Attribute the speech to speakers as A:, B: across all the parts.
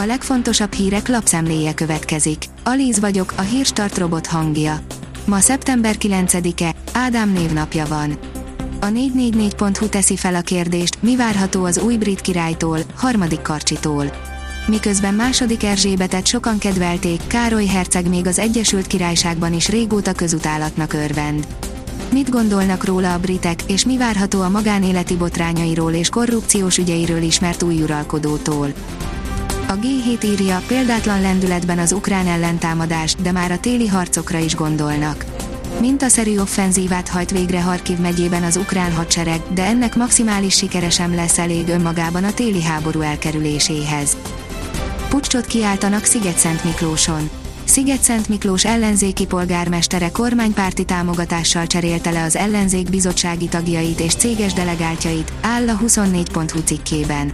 A: A legfontosabb hírek lapszemléje következik. Alíz vagyok, a hírstart robot hangja. Ma szeptember 9-e, Ádám névnapja van. A 444.hu teszi fel a kérdést, mi várható az új brit királytól, harmadik karcsitól. Miközben második Erzsébetet sokan kedvelték, Károly herceg még az Egyesült Királyságban is régóta közutálatnak örvend. Mit gondolnak róla a britek, és mi várható a magánéleti botrányairól és korrupciós ügyeiről ismert új uralkodótól? A G7 írja, példátlan lendületben az ukrán ellentámadás, de már a téli harcokra is gondolnak. Mintaszerű offenzívát hajt végre Harkiv megyében az ukrán hadsereg, de ennek maximális sikere sem lesz elég önmagában a téli háború elkerüléséhez. Pucsot kiáltanak Sziget-Szent Miklóson. Sziget-Szent Miklós ellenzéki polgármestere kormánypárti támogatással cserélte le az ellenzék bizottsági tagjait és céges delegáltjait, áll a 24.hu cikkében.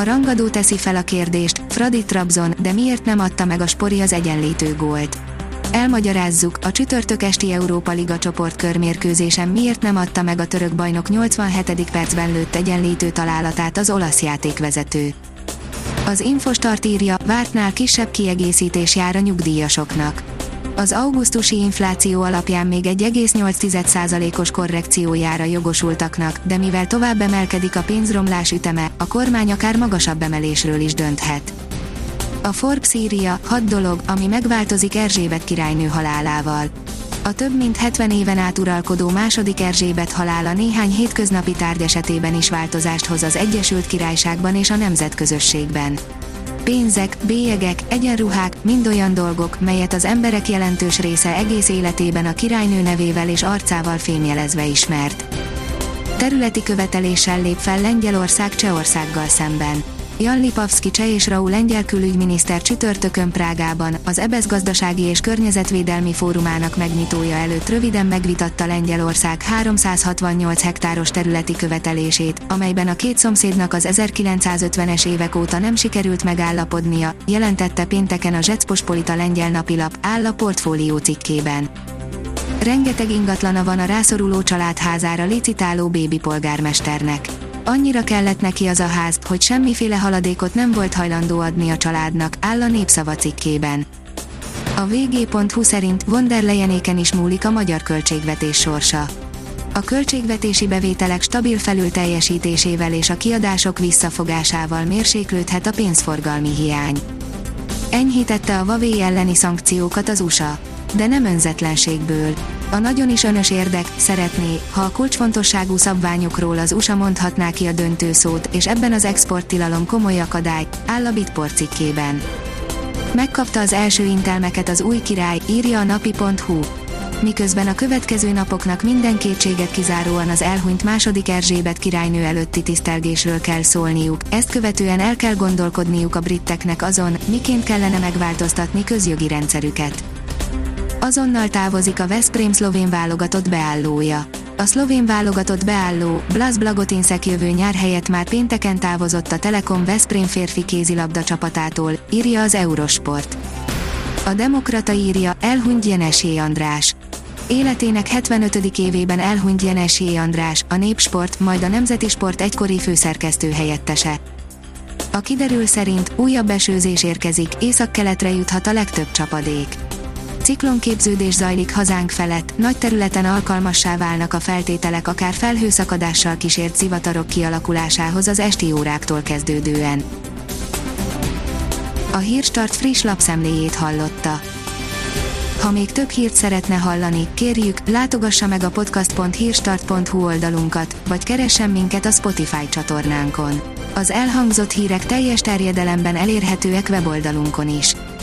A: A rangadó teszi fel a kérdést, Fradi Trabzon, de miért nem adta meg a Spori az egyenlítő gólt? Elmagyarázzuk, a csütörtök esti Európa Liga csoportkörmérkőzésen miért nem adta meg a török bajnok 87. percben lőtt egyenlítő találatát az olasz játékvezető. Az Infostart írja, vártnál kisebb kiegészítés jár a nyugdíjasoknak. Az augusztusi infláció alapján még 1,8%-os korrekciójára jogosultaknak, de mivel tovább emelkedik a pénzromlás üteme, a kormány akár magasabb emelésről is dönthet. A Forbes írja, hat dolog, ami megváltozik Erzsébet királynő halálával. A több mint 70 éven át uralkodó második Erzsébet halála néhány hétköznapi tárgy esetében is változást hoz az Egyesült Királyságban és a nemzetközösségben. Pénzek, bélyegek, egyenruhák, mind olyan dolgok, melyet az emberek jelentős része egész életében a királynő nevével és arcával fémjelezve ismert. Területi követeléssel lép fel Lengyelország Csehországgal szemben. Jan Lipavsky cseh és Raúl lengyel külügyminiszter csütörtökön Prágában, az EBESZ gazdasági és környezetvédelmi fórumának megnyitója előtt röviden megvitatta Lengyelország 368 hektáros területi követelését, amelyben a két szomszédnak az 1950-es évek óta nem sikerült megállapodnia, jelentette pénteken a Zsecpospolita lengyel napilap, áll a portfólió cikkében. Rengeteg ingatlana van a rászoruló családházára licitáló bébi polgármesternek Annyira kellett neki az a ház, hogy semmiféle haladékot nem volt hajlandó adni a családnak, áll a népszava cikkében. A vg.hu szerint von der is múlik a magyar költségvetés sorsa. A költségvetési bevételek stabil felül teljesítésével és a kiadások visszafogásával mérséklődhet a pénzforgalmi hiány. Enyhítette a Huawei elleni szankciókat az USA, de nem önzetlenségből a nagyon is önös érdek szeretné, ha a kulcsfontosságú szabványokról az USA mondhatná ki a döntő szót, és ebben az exporttilalom komoly akadály, áll a Bitport cikkében. Megkapta az első intelmeket az új király, írja a napi.hu. Miközben a következő napoknak minden kétséget kizáróan az elhunyt második Erzsébet királynő előtti tisztelgésről kell szólniuk, ezt követően el kell gondolkodniuk a britteknek azon, miként kellene megváltoztatni közjogi rendszerüket azonnal távozik a Veszprém szlovén válogatott beállója. A szlovén válogatott beálló, Blas Blagotinszek jövő nyár helyett már pénteken távozott a Telekom Veszprém férfi kézilabda csapatától, írja az Eurosport. A Demokrata írja, elhunyt Jenesé András. Életének 75. évében elhunyt Jenesé András, a Népsport, majd a Nemzeti Sport egykori főszerkesztő helyettese. A kiderül szerint újabb esőzés érkezik, észak-keletre juthat a legtöbb csapadék. Ciklonképződés zajlik hazánk felett, nagy területen alkalmassá válnak a feltételek akár felhőszakadással kísért zivatarok kialakulásához az esti óráktól kezdődően. A Hírstart friss lapszemléjét hallotta. Ha még több hírt szeretne hallani, kérjük, látogassa meg a podcast.hírstart.hu oldalunkat, vagy keressen minket a Spotify csatornánkon. Az elhangzott hírek teljes terjedelemben elérhetőek weboldalunkon is.